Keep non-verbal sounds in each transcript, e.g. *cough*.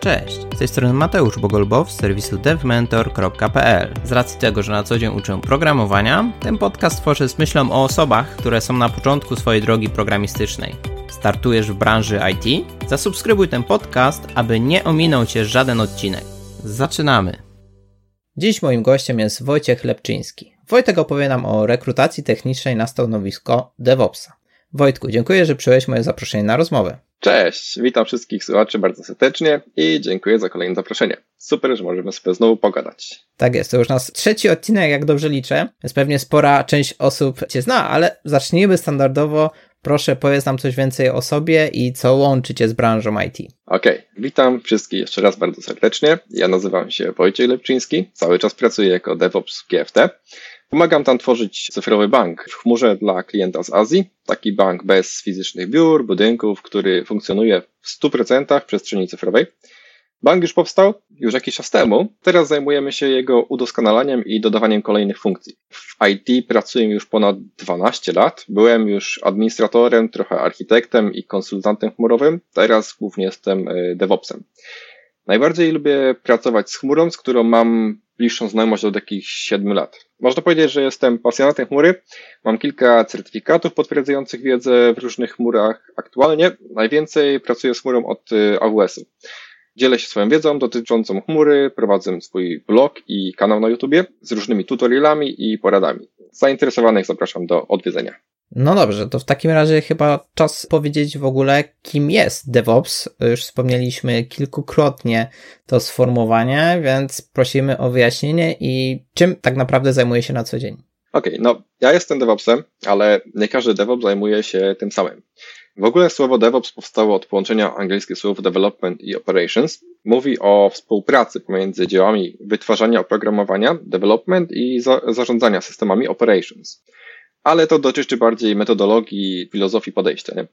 Cześć, z tej strony Mateusz Bogolbow z serwisu devmentor.pl. Z racji tego, że na co dzień uczę programowania, ten podcast tworzę z myślą o osobach, które są na początku swojej drogi programistycznej. Startujesz w branży IT? Zasubskrybuj ten podcast, aby nie ominął Cię żaden odcinek. Zaczynamy! Dziś moim gościem jest Wojciech Lepczyński. Wojtek opowie nam o rekrutacji technicznej na stanowisko DevOpsa. Wojtku, dziękuję, że przyjąłeś moje zaproszenie na rozmowę. Cześć, witam wszystkich słuchaczy bardzo serdecznie i dziękuję za kolejne zaproszenie. Super, że możemy sobie znowu pogadać. Tak jest, to już nas trzeci odcinek, jak dobrze liczę, więc pewnie spora część osób Cię zna, ale zacznijmy standardowo. Proszę, powiedz nam coś więcej o sobie i co łączy Cię z branżą IT. Okej, okay. witam wszystkich jeszcze raz bardzo serdecznie. Ja nazywam się Wojciech Lepczyński, cały czas pracuję jako DevOps w GFT. Pomagam tam tworzyć cyfrowy bank w chmurze dla klienta z Azji. Taki bank bez fizycznych biur, budynków, który funkcjonuje w 100% w przestrzeni cyfrowej. Bank już powstał już jakiś czas temu. Teraz zajmujemy się jego udoskonalaniem i dodawaniem kolejnych funkcji. W IT pracuję już ponad 12 lat. Byłem już administratorem, trochę architektem i konsultantem chmurowym. Teraz głównie jestem e, DevOpsem. Najbardziej lubię pracować z chmurą, z którą mam bliższą znajomość od jakichś 7 lat. Można powiedzieć, że jestem pasjonatem chmury. Mam kilka certyfikatów potwierdzających wiedzę w różnych chmurach. Aktualnie najwięcej pracuję z chmurą od y, AWS-u. Dzielę się swoją wiedzą dotyczącą chmury, prowadzę swój blog i kanał na YouTubie z różnymi tutorialami i poradami. Zainteresowanych zapraszam do odwiedzenia. No dobrze, to w takim razie chyba czas powiedzieć w ogóle, kim jest DevOps. Już wspomnieliśmy kilkukrotnie to sformułowanie, więc prosimy o wyjaśnienie i czym tak naprawdę zajmuje się na co dzień. Okej, okay, no ja jestem DevOpsem, ale nie każdy DevOps zajmuje się tym samym. W ogóle słowo DevOps powstało od połączenia angielskich słów development i operations. Mówi o współpracy pomiędzy działami wytwarzania oprogramowania, development i za zarządzania systemami operations ale to dotyczy bardziej metodologii, filozofii podejścia. Nie?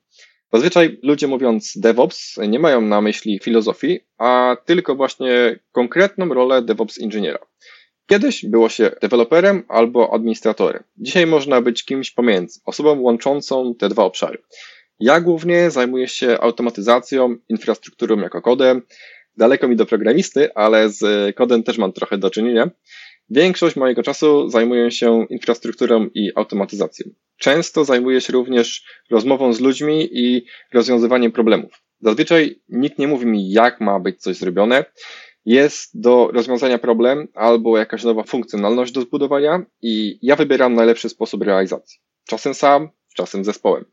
Zazwyczaj ludzie mówiąc DevOps nie mają na myśli filozofii, a tylko właśnie konkretną rolę DevOps inżyniera. Kiedyś było się deweloperem albo administratorem. Dzisiaj można być kimś pomiędzy, osobą łączącą te dwa obszary. Ja głównie zajmuję się automatyzacją, infrastrukturą jako kodem. Daleko mi do programisty, ale z kodem też mam trochę do czynienia. Większość mojego czasu zajmuję się infrastrukturą i automatyzacją. Często zajmuję się również rozmową z ludźmi i rozwiązywaniem problemów. Zazwyczaj nikt nie mówi mi, jak ma być coś zrobione. Jest do rozwiązania problem albo jakaś nowa funkcjonalność do zbudowania i ja wybieram najlepszy sposób realizacji. Czasem sam, czasem zespołem.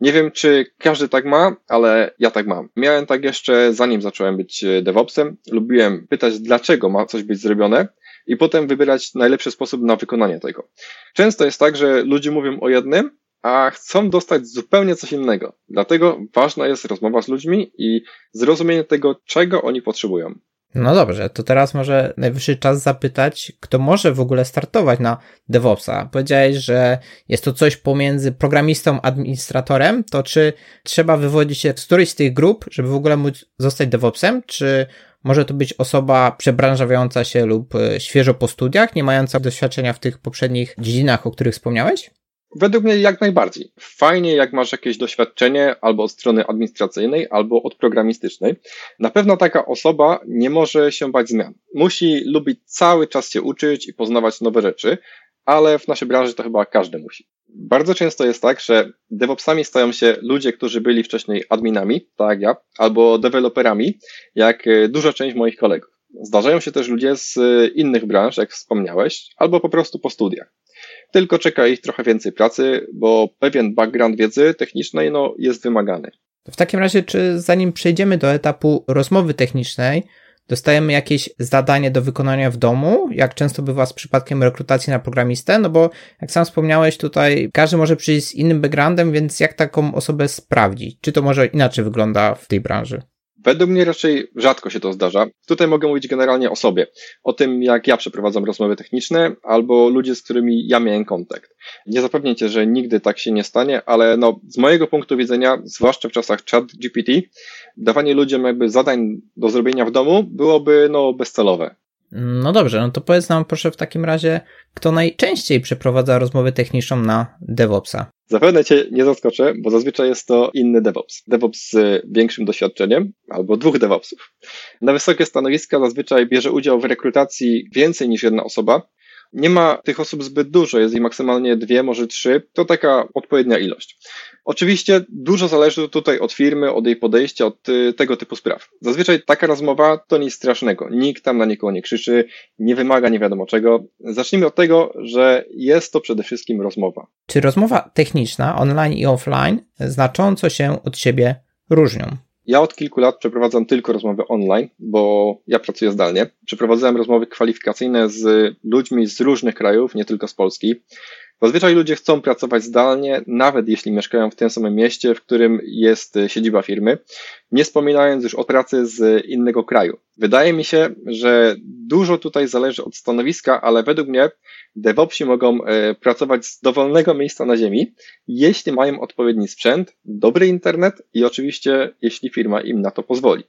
Nie wiem, czy każdy tak ma, ale ja tak mam. Miałem tak jeszcze zanim zacząłem być DevOpsem. Lubiłem pytać, dlaczego ma coś być zrobione i potem wybierać najlepszy sposób na wykonanie tego. Często jest tak, że ludzie mówią o jednym, a chcą dostać zupełnie coś innego. Dlatego ważna jest rozmowa z ludźmi i zrozumienie tego, czego oni potrzebują. No dobrze, to teraz może najwyższy czas zapytać, kto może w ogóle startować na DevOpsa. Powiedziałeś, że jest to coś pomiędzy programistą, administratorem, to czy trzeba wywodzić się z którejś z tych grup, żeby w ogóle móc zostać DevOpsem, czy może to być osoba przebranżawiająca się lub e, świeżo po studiach, nie mająca doświadczenia w tych poprzednich dziedzinach, o których wspomniałeś? Według mnie jak najbardziej. Fajnie, jak masz jakieś doświadczenie albo od strony administracyjnej, albo od programistycznej. Na pewno taka osoba nie może się bać zmian. Musi lubić cały czas się uczyć i poznawać nowe rzeczy, ale w naszej branży to chyba każdy musi. Bardzo często jest tak, że DevOpsami stają się ludzie, którzy byli wcześniej adminami, tak jak ja, albo deweloperami, jak e, duża część moich kolegów. Zdarzają się też ludzie z e, innych branż, jak wspomniałeś, albo po prostu po studiach. Tylko czeka ich trochę więcej pracy, bo pewien background wiedzy technicznej no, jest wymagany. W takim razie, czy zanim przejdziemy do etapu rozmowy technicznej, dostajemy jakieś zadanie do wykonania w domu, jak często bywa z przypadkiem rekrutacji na programistę, no bo jak sam wspomniałeś tutaj, każdy może przyjść z innym backgroundem, więc jak taką osobę sprawdzić? Czy to może inaczej wygląda w tej branży? Według mnie raczej rzadko się to zdarza. Tutaj mogę mówić generalnie o sobie, o tym, jak ja przeprowadzam rozmowy techniczne, albo ludzie, z którymi ja miałem kontakt. Nie zapewnię cię, że nigdy tak się nie stanie, ale no, z mojego punktu widzenia, zwłaszcza w czasach chat GPT, dawanie ludziom jakby zadań do zrobienia w domu byłoby no, bezcelowe. No dobrze, no to powiedz nam proszę w takim razie, kto najczęściej przeprowadza rozmowę techniczną na DevOpsa. Zapewne Cię nie zaskoczę, bo zazwyczaj jest to inny DevOps. DevOps z większym doświadczeniem albo dwóch DevOpsów. Na wysokie stanowiska zazwyczaj bierze udział w rekrutacji więcej niż jedna osoba, nie ma tych osób zbyt dużo, jest ich maksymalnie dwie, może trzy. To taka odpowiednia ilość. Oczywiście dużo zależy tutaj od firmy, od jej podejścia, od y, tego typu spraw. Zazwyczaj taka rozmowa to nic strasznego. Nikt tam na nikogo nie krzyczy, nie wymaga nie wiadomo czego. Zacznijmy od tego, że jest to przede wszystkim rozmowa. Czy rozmowa techniczna online i offline znacząco się od siebie różnią? Ja od kilku lat przeprowadzam tylko rozmowy online, bo ja pracuję zdalnie. Przeprowadzałem rozmowy kwalifikacyjne z ludźmi z różnych krajów, nie tylko z Polski. Zazwyczaj ludzie chcą pracować zdalnie, nawet jeśli mieszkają w tym samym mieście, w którym jest siedziba firmy, nie wspominając już o pracy z innego kraju. Wydaje mi się, że dużo tutaj zależy od stanowiska, ale według mnie DevOpsi mogą e, pracować z dowolnego miejsca na ziemi, jeśli mają odpowiedni sprzęt, dobry internet i oczywiście, jeśli firma im na to pozwoli.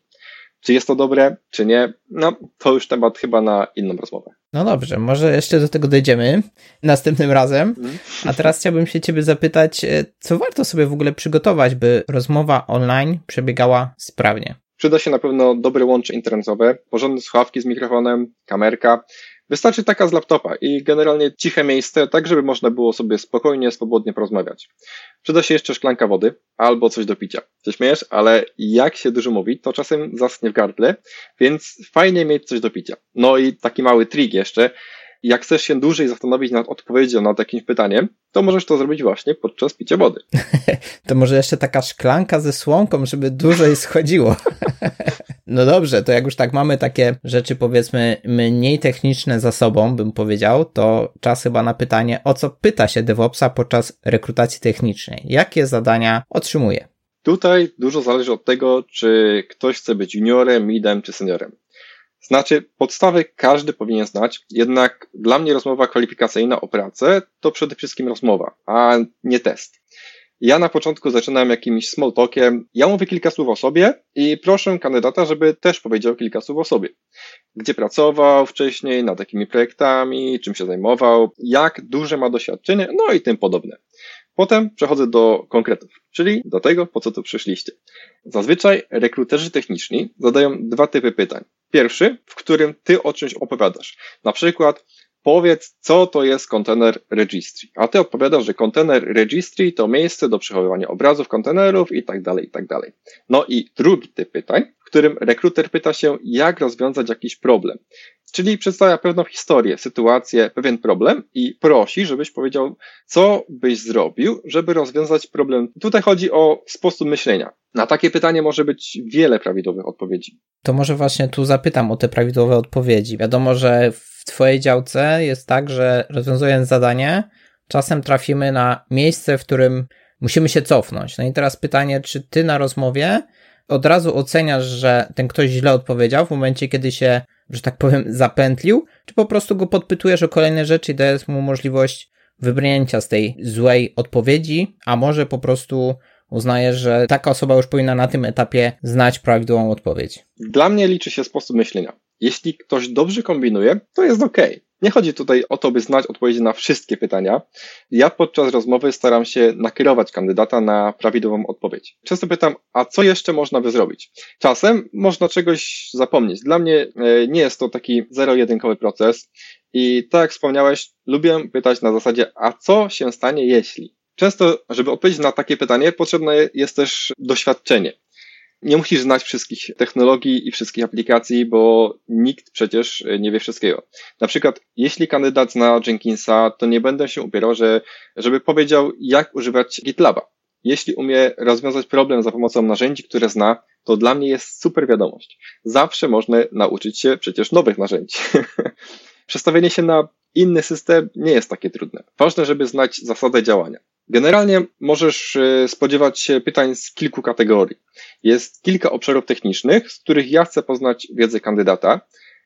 Czy jest to dobre, czy nie? No, to już temat chyba na inną rozmowę. No dobrze, może jeszcze do tego dojdziemy następnym razem. Mhm. A teraz chciałbym się Ciebie zapytać, e, co warto sobie w ogóle przygotować, by rozmowa online przebiegała sprawnie? Przyda się na pewno dobre łącze internetowe, porządne słuchawki z mikrofonem, kamerka, Wystarczy taka z laptopa i generalnie ciche miejsce, tak żeby można było sobie spokojnie, swobodnie porozmawiać. Przyda się jeszcze szklanka wody albo coś do picia. Się śmiejesz, ale jak się dużo mówi, to czasem zaschnie w gardle, więc fajnie mieć coś do picia. No i taki mały trik jeszcze, jak chcesz się dłużej zastanowić nad odpowiedzią na jakimś pytaniem, to możesz to zrobić właśnie podczas picia wody. *laughs* to może jeszcze taka szklanka ze słomką, żeby dłużej schodziło. *laughs* no dobrze, to jak już tak mamy takie rzeczy powiedzmy mniej techniczne za sobą, bym powiedział, to czas chyba na pytanie, o co pyta się DevOpsa podczas rekrutacji technicznej? Jakie zadania otrzymuje? Tutaj dużo zależy od tego, czy ktoś chce być juniorem, midem czy seniorem. Znaczy, podstawy każdy powinien znać, jednak dla mnie rozmowa kwalifikacyjna o pracę to przede wszystkim rozmowa, a nie test. Ja na początku zaczynam jakimś small talkiem, ja mówię kilka słów o sobie i proszę kandydata, żeby też powiedział kilka słów o sobie. Gdzie pracował wcześniej, nad jakimi projektami, czym się zajmował, jak duże ma doświadczenie, no i tym podobne. Potem przechodzę do konkretów, czyli do tego, po co tu przyszliście. Zazwyczaj rekruterzy techniczni zadają dwa typy pytań. Pierwszy, w którym ty o czymś opowiadasz. Na przykład, powiedz, co to jest kontener registry. A ty odpowiadasz, że kontener registry to miejsce do przechowywania obrazów kontenerów i tak dalej, i tak dalej. No i drugi typ pytań, w którym rekruter pyta się, jak rozwiązać jakiś problem. Czyli przedstawia pewną historię, sytuację, pewien problem i prosi, żebyś powiedział, co byś zrobił, żeby rozwiązać problem. Tutaj chodzi o sposób myślenia. Na takie pytanie może być wiele prawidłowych odpowiedzi. To może właśnie tu zapytam o te prawidłowe odpowiedzi. Wiadomo, że w Twojej działce jest tak, że rozwiązując zadanie, czasem trafimy na miejsce, w którym musimy się cofnąć. No i teraz pytanie, czy Ty na rozmowie od razu oceniasz, że ten ktoś źle odpowiedział w momencie, kiedy się że tak powiem, zapętlił, czy po prostu go podpytujesz o kolejne rzeczy i dajesz mu możliwość wybrnięcia z tej złej odpowiedzi, a może po prostu uznajesz, że taka osoba już powinna na tym etapie znać prawidłową odpowiedź? Dla mnie liczy się sposób myślenia. Jeśli ktoś dobrze kombinuje, to jest ok. Nie chodzi tutaj o to, by znać odpowiedzi na wszystkie pytania. Ja podczas rozmowy staram się nakierować kandydata na prawidłową odpowiedź. Często pytam, a co jeszcze można by zrobić? Czasem można czegoś zapomnieć. Dla mnie e, nie jest to taki zero-jedynkowy proces i tak jak wspomniałeś, lubię pytać na zasadzie, a co się stanie jeśli? Często, żeby odpowiedzieć na takie pytanie, potrzebne jest też doświadczenie nie musisz znać wszystkich technologii i wszystkich aplikacji, bo nikt przecież nie wie wszystkiego. Na przykład, jeśli kandydat zna Jenkinsa, to nie będę się upierał, że, żeby powiedział, jak używać GitLaba. Jeśli umie rozwiązać problem za pomocą narzędzi, które zna, to dla mnie jest super wiadomość. Zawsze można nauczyć się przecież nowych narzędzi. *laughs* Przestawienie się na inny system nie jest takie trudne. Ważne, żeby znać zasadę działania. Generalnie możesz e, spodziewać się pytań z kilku kategorii. Jest kilka obszarów technicznych, z których ja chcę poznać wiedzę kandydata.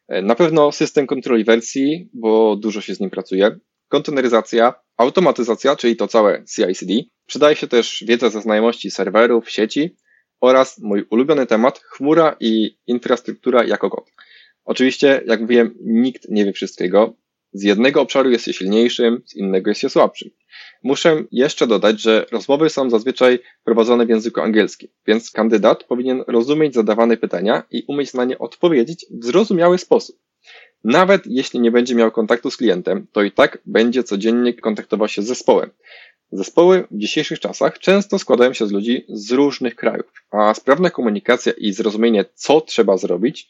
E, na pewno system kontroli wersji, bo dużo się z nim pracuje. Konteneryzacja, automatyzacja, czyli to całe CI/CD. Przydaje się też wiedza ze znajomości serwerów, sieci oraz mój ulubiony temat chmura i infrastruktura jako kod. Oczywiście, jak mówiłem, nikt nie wie wszystkiego. Z jednego obszaru jest się silniejszym, z innego jest się słabszym. Muszę jeszcze dodać, że rozmowy są zazwyczaj prowadzone w języku angielskim, więc kandydat powinien rozumieć zadawane pytania i umieć na nie odpowiedzieć w zrozumiały sposób. Nawet jeśli nie będzie miał kontaktu z klientem, to i tak będzie codziennie kontaktował się z zespołem. Zespoły w dzisiejszych czasach często składają się z ludzi z różnych krajów, a sprawna komunikacja i zrozumienie, co trzeba zrobić,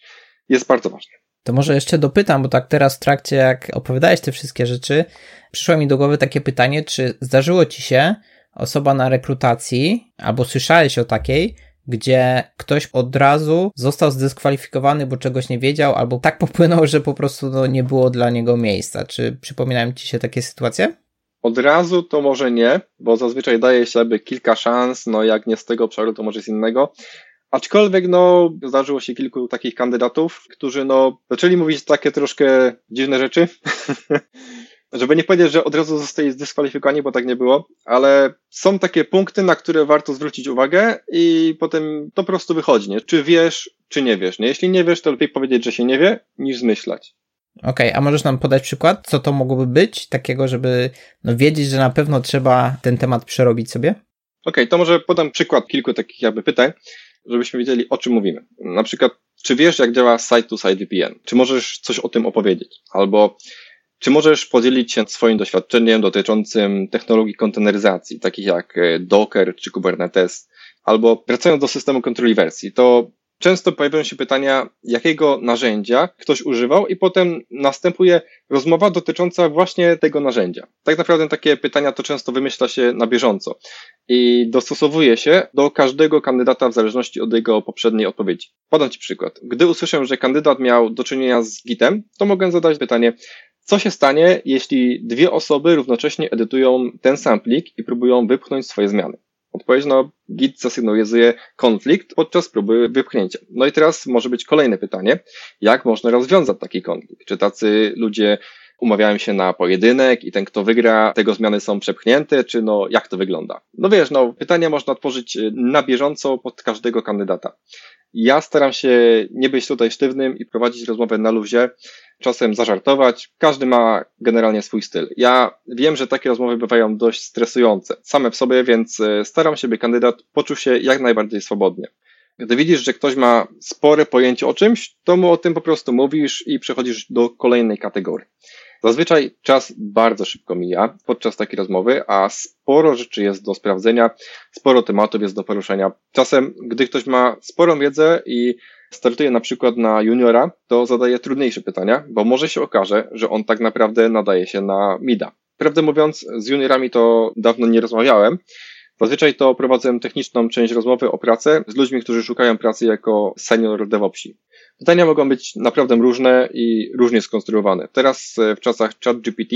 jest bardzo ważne. To może jeszcze dopytam, bo tak teraz w trakcie, jak opowiadałeś te wszystkie rzeczy, przyszło mi do głowy takie pytanie, czy zdarzyło ci się osoba na rekrutacji, albo słyszałeś o takiej, gdzie ktoś od razu został zdyskwalifikowany, bo czegoś nie wiedział, albo tak *laughs* popłynął, że po prostu no, nie było dla niego miejsca. Czy przypominają ci się takie sytuacje? Od razu to może nie, bo zazwyczaj daje się jakby kilka szans, no jak nie z tego obszaru, to może z innego. Aczkolwiek, no, zdarzyło się kilku takich kandydatów, którzy, no, zaczęli mówić takie troszkę dziwne rzeczy. *laughs* Żeby nie powiedzieć, że od razu zostali zdyskwalifikowani, bo tak nie było, ale są takie punkty, na które warto zwrócić uwagę i potem to po prostu wychodzi, nie? Czy wiesz, czy nie wiesz, nie? Jeśli nie wiesz, to lepiej powiedzieć, że się nie wie, niż zmyślać. Okej, okay, a możesz nam podać przykład, co to mogłoby być takiego, żeby no, wiedzieć, że na pewno trzeba ten temat przerobić sobie? Okay, to może podam przykład kilku takich jakby pytań żebyśmy wiedzieli, o czym mówimy. Na przykład, czy wiesz, jak działa site-to-site VPN? Czy możesz coś o tym opowiedzieć? Albo czy możesz podzielić się swoim doświadczeniem dotyczącym technologii konteneryzacji, takich jak e, Docker czy Kubernetes, albo wracając do systemu kontroli wersji, to Często pojawiają się pytania, jakiego narzędzia ktoś używał, i potem następuje rozmowa dotycząca właśnie tego narzędzia. Tak naprawdę takie pytania to często wymyśla się na bieżąco i dostosowuje się do każdego kandydata w zależności od jego poprzedniej odpowiedzi. Podam Ci przykład. Gdy usłyszę, że kandydat miał do czynienia z Gitem, to mogę zadać pytanie, co się stanie, jeśli dwie osoby równocześnie edytują ten sam plik i próbują wypchnąć swoje zmiany? Odpowiedź, no Git zasygnalizuje konflikt podczas próby wypchnięcia. No i teraz może być kolejne pytanie, jak można rozwiązać taki konflikt? Czy tacy ludzie umawiają się na pojedynek i ten, kto wygra, tego zmiany są przepchnięte, czy no jak to wygląda? No wiesz, no pytania można tworzyć na bieżąco pod każdego kandydata. Ja staram się nie być tutaj sztywnym i prowadzić rozmowę na luzie, czasem zażartować. Każdy ma generalnie swój styl. Ja wiem, że takie rozmowy bywają dość stresujące same w sobie, więc e, staram się, by kandydat poczuł się jak najbardziej swobodnie. Gdy widzisz, że ktoś ma spore pojęcie o czymś, to mu o tym po prostu mówisz i przechodzisz do kolejnej kategorii. Zazwyczaj czas bardzo szybko mija podczas takiej rozmowy, a sporo rzeczy jest do sprawdzenia, sporo tematów jest do poruszenia. Czasem, gdy ktoś ma sporą wiedzę i startuje na przykład na juniora, to zadaje trudniejsze pytania, bo może się okaże, że on tak naprawdę nadaje się na mida. Prawdę mówiąc, z juniorami to dawno nie rozmawiałem. Zazwyczaj to prowadzę techniczną część rozmowy o pracę z ludźmi, którzy szukają pracy jako senior DevOpsi. Pytania mogą być naprawdę różne i różnie skonstruowane. Teraz e, w czasach ChatGPT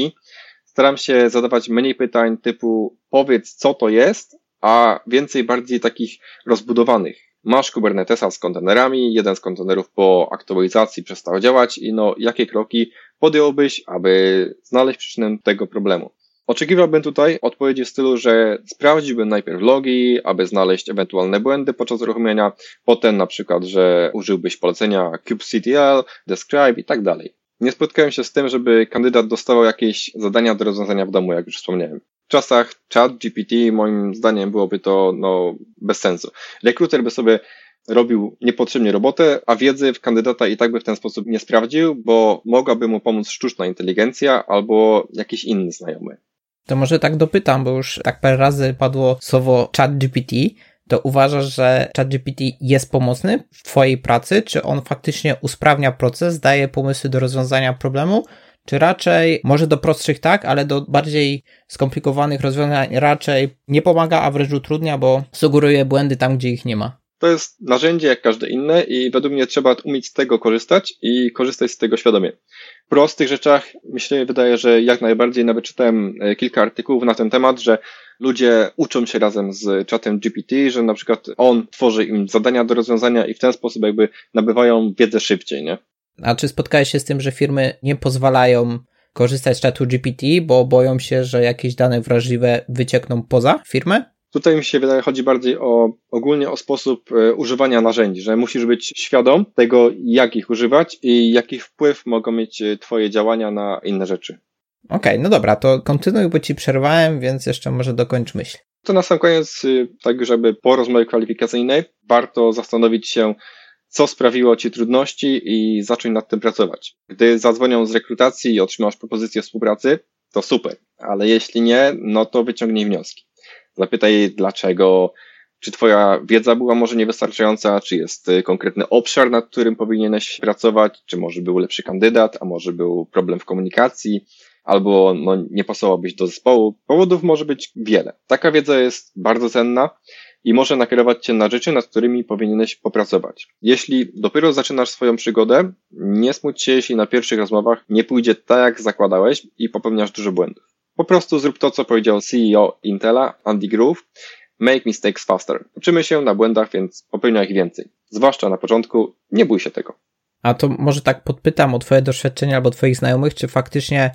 staram się zadawać mniej pytań typu powiedz co to jest, a więcej bardziej takich rozbudowanych. Masz Kubernetesa z kontenerami, jeden z kontenerów po aktualizacji przestał działać i no, jakie kroki podjąłbyś, aby znaleźć przyczynę tego problemu. Oczekiwałbym tutaj odpowiedzi w stylu, że sprawdziłbym najpierw logi, aby znaleźć ewentualne błędy podczas uruchomienia, potem na przykład, że użyłbyś polecenia kubectl, describe i tak dalej. Nie spotkałem się z tym, żeby kandydat dostawał jakieś zadania do rozwiązania w domu, jak już wspomniałem. Czasach chat GPT moim zdaniem byłoby to no, bez sensu. Rekruter by sobie robił niepotrzebnie robotę, a wiedzy w kandydata i tak by w ten sposób nie sprawdził, bo mogłaby mu pomóc sztuczna inteligencja albo jakiś inny znajomy. To może tak dopytam, bo już tak parę razy padło słowo ChatGPT. To uważasz, że ChatGPT jest pomocny w Twojej pracy? Czy on faktycznie usprawnia proces, daje pomysły do rozwiązania problemu? Czy raczej, może do prostszych tak, ale do bardziej skomplikowanych rozwiązań raczej nie pomaga, a wręcz utrudnia, bo sugeruje błędy tam, gdzie ich nie ma? To jest narzędzie jak każde inne i według mnie trzeba umieć z tego korzystać i korzystać z tego świadomie. W prostych rzeczach myślę, wydaje, że jak najbardziej nawet czytałem e, kilka artykułów na ten temat, że ludzie uczą się razem z czatem GPT, że na przykład on tworzy im zadania do rozwiązania i w ten sposób jakby nabywają wiedzę szybciej, nie? A czy spotkałeś się z tym, że firmy nie pozwalają korzystać z czatu GPT, bo boją się, że jakieś dane wrażliwe wyciekną poza firmę? Tutaj mi się wydaje, chodzi bardziej o ogólnie o sposób e, używania narzędzi, że musisz być świadom tego, jak ich używać i jaki wpływ mogą mieć e, Twoje działania na inne rzeczy. Okej, okay, no dobra, to kontynuuj, bo Ci przerwałem, więc jeszcze może dokończ myśl. To na sam koniec, y, tak żeby po rozmowie kwalifikacyjnej warto zastanowić się, co sprawiło Ci trudności i zacząć nad tym pracować. Gdy zadzwonią z rekrutacji i otrzymasz propozycję współpracy, to super, ale jeśli nie, no to wyciągnij wnioski. Zapytaj dlaczego, czy Twoja wiedza była może niewystarczająca, czy jest y, konkretny obszar, nad którym powinieneś pracować, czy może był lepszy kandydat, a może był problem w komunikacji, albo no, nie pasowałbyś do zespołu. Powodów może być wiele. Taka wiedza jest bardzo cenna i może nakierować cię na rzeczy, nad którymi powinieneś popracować. Jeśli dopiero zaczynasz swoją przygodę, nie smuć się, jeśli na pierwszych rozmowach nie pójdzie tak, jak zakładałeś i popełniasz dużo błędów. Po prostu zrób to, co powiedział CEO Intela, Andy Grove. Make mistakes faster. Uczymy się na błędach, więc popełniaj ich więcej. Zwłaszcza na początku, nie bój się tego. A to może tak podpytam o Twoje doświadczenia albo Twoich znajomych, czy faktycznie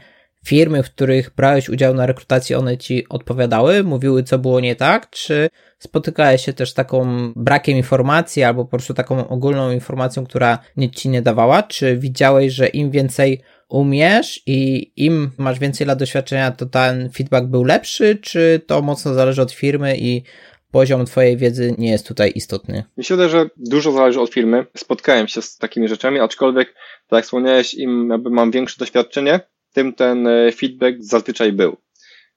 firmy, w których brałeś udział na rekrutacji, one ci odpowiadały, mówiły, co było nie tak, czy spotykałeś się też z taką brakiem informacji albo po prostu taką ogólną informacją, która nic ci nie dawała? Czy widziałeś, że im więcej umiesz i im masz więcej lat doświadczenia, to ten feedback był lepszy, czy to mocno zależy od firmy i poziom twojej wiedzy nie jest tutaj istotny? Myślę, że dużo zależy od firmy. Spotkałem się z takimi rzeczami, aczkolwiek, tak jak wspomniałeś, im mam większe doświadczenie, tym ten e, feedback zazwyczaj był.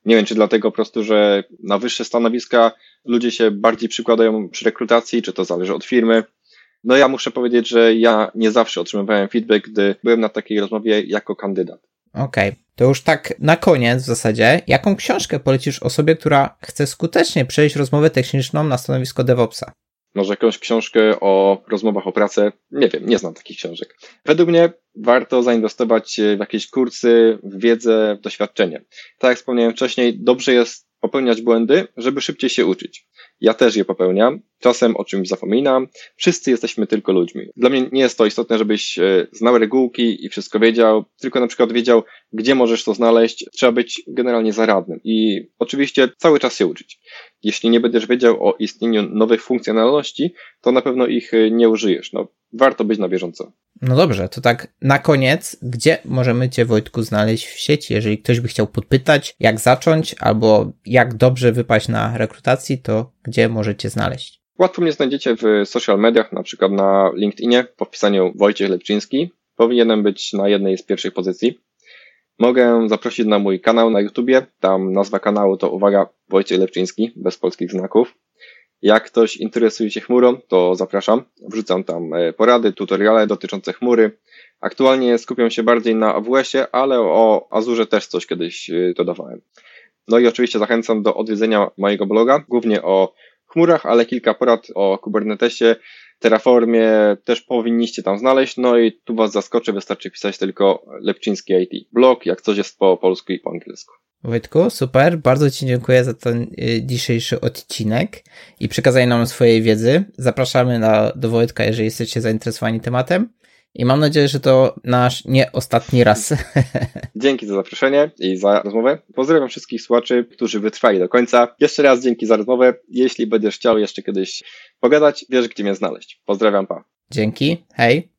Nie wiem, czy dlatego po prostu, że na wyższe stanowiska ludzie się bardziej przykładają przy rekrutacji, czy to zależy od firmy. No ja muszę powiedzieć, że ja nie zawsze otrzymywałem feedback, gdy byłem na takiej rozmowie jako kandydat. Okej, okay. to już tak na koniec w zasadzie, jaką książkę polecisz osobie, która chce skutecznie przejść rozmowę techniczną na stanowisko DevOpsa? Może jakąś książkę o rozmowach o pracę? Nie wiem, nie znam takich książek. Według mnie warto zainwestować w jakieś kursy, w wiedzę, w doświadczenie. Tak jak wspomniałem wcześniej, dobrze jest popełniać błędy, żeby szybciej się uczyć. Ja też je popełniam, czasem o czymś zapominam. Wszyscy jesteśmy tylko ludźmi. Dla mnie nie jest to istotne, żebyś e, znał regułki i wszystko wiedział, tylko na przykład wiedział, gdzie możesz to znaleźć. Trzeba być generalnie zaradnym i oczywiście cały czas się uczyć. Jeśli nie będziesz wiedział o istnieniu nowych funkcjonalności, to na pewno ich e, nie użyjesz. No, warto być na bieżąco. No dobrze, to tak na koniec, gdzie możemy Cię Wojtku znaleźć w sieci? Jeżeli ktoś by chciał podpytać, jak zacząć albo jak dobrze wypaść na rekrutacji, to gdzie możecie znaleźć? Łatwo mnie znajdziecie w social mediach, na przykład na LinkedInie po wpisaniu Wojciech Lepczyński. Powinienem być na jednej z pierwszych pozycji. Mogę zaprosić na mój kanał na YouTubie. Tam nazwa kanału to uwaga Wojciech Lepczyński, bez polskich znaków. Jak ktoś interesuje się chmurą, to zapraszam. Wrzucam tam e, porady, tutoriale dotyczące chmury. Aktualnie skupiam się bardziej na AWS-ie, ale o Azurze też coś kiedyś e, dodawałem. No i oczywiście zachęcam do odwiedzenia mojego bloga, głównie o chmurach, ale kilka porad o Kubernetesie, Terraformie też powinniście tam znaleźć. No i tu Was zaskoczę, wystarczy pisać tylko Lepczyński IT blog, jak coś jest po polsku i po angielsku. Wojtku, super. Bardzo Ci dziękuję za ten y, dzisiejszy odcinek i przekazanie nam swojej wiedzy. Zapraszamy na, do Wojtka, jeżeli jesteście zainteresowani tematem. I mam nadzieję, że to nasz nie ostatni raz. *laughs* Dzięki za zaproszenie i za rozmowę. Pozdrawiam wszystkich słuchaczy, którzy wytrwali do końca. Jeszcze raz dzięki za rozmowę. Jeśli będziesz chciał jeszcze kiedyś pogadać, wiesz gdzie mnie znaleźć. Pozdrawiam, pa. Dzięki, hej.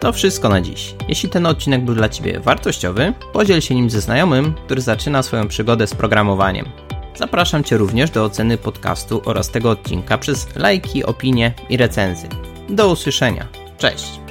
To wszystko na dziś. Jeśli ten odcinek był dla Ciebie wartościowy, podziel się nim ze znajomym, który zaczyna swoją przygodę z programowaniem. Zapraszam Cię również do oceny podcastu oraz tego odcinka przez lajki, opinie i recenzje. Do usłyszenia. Cześć!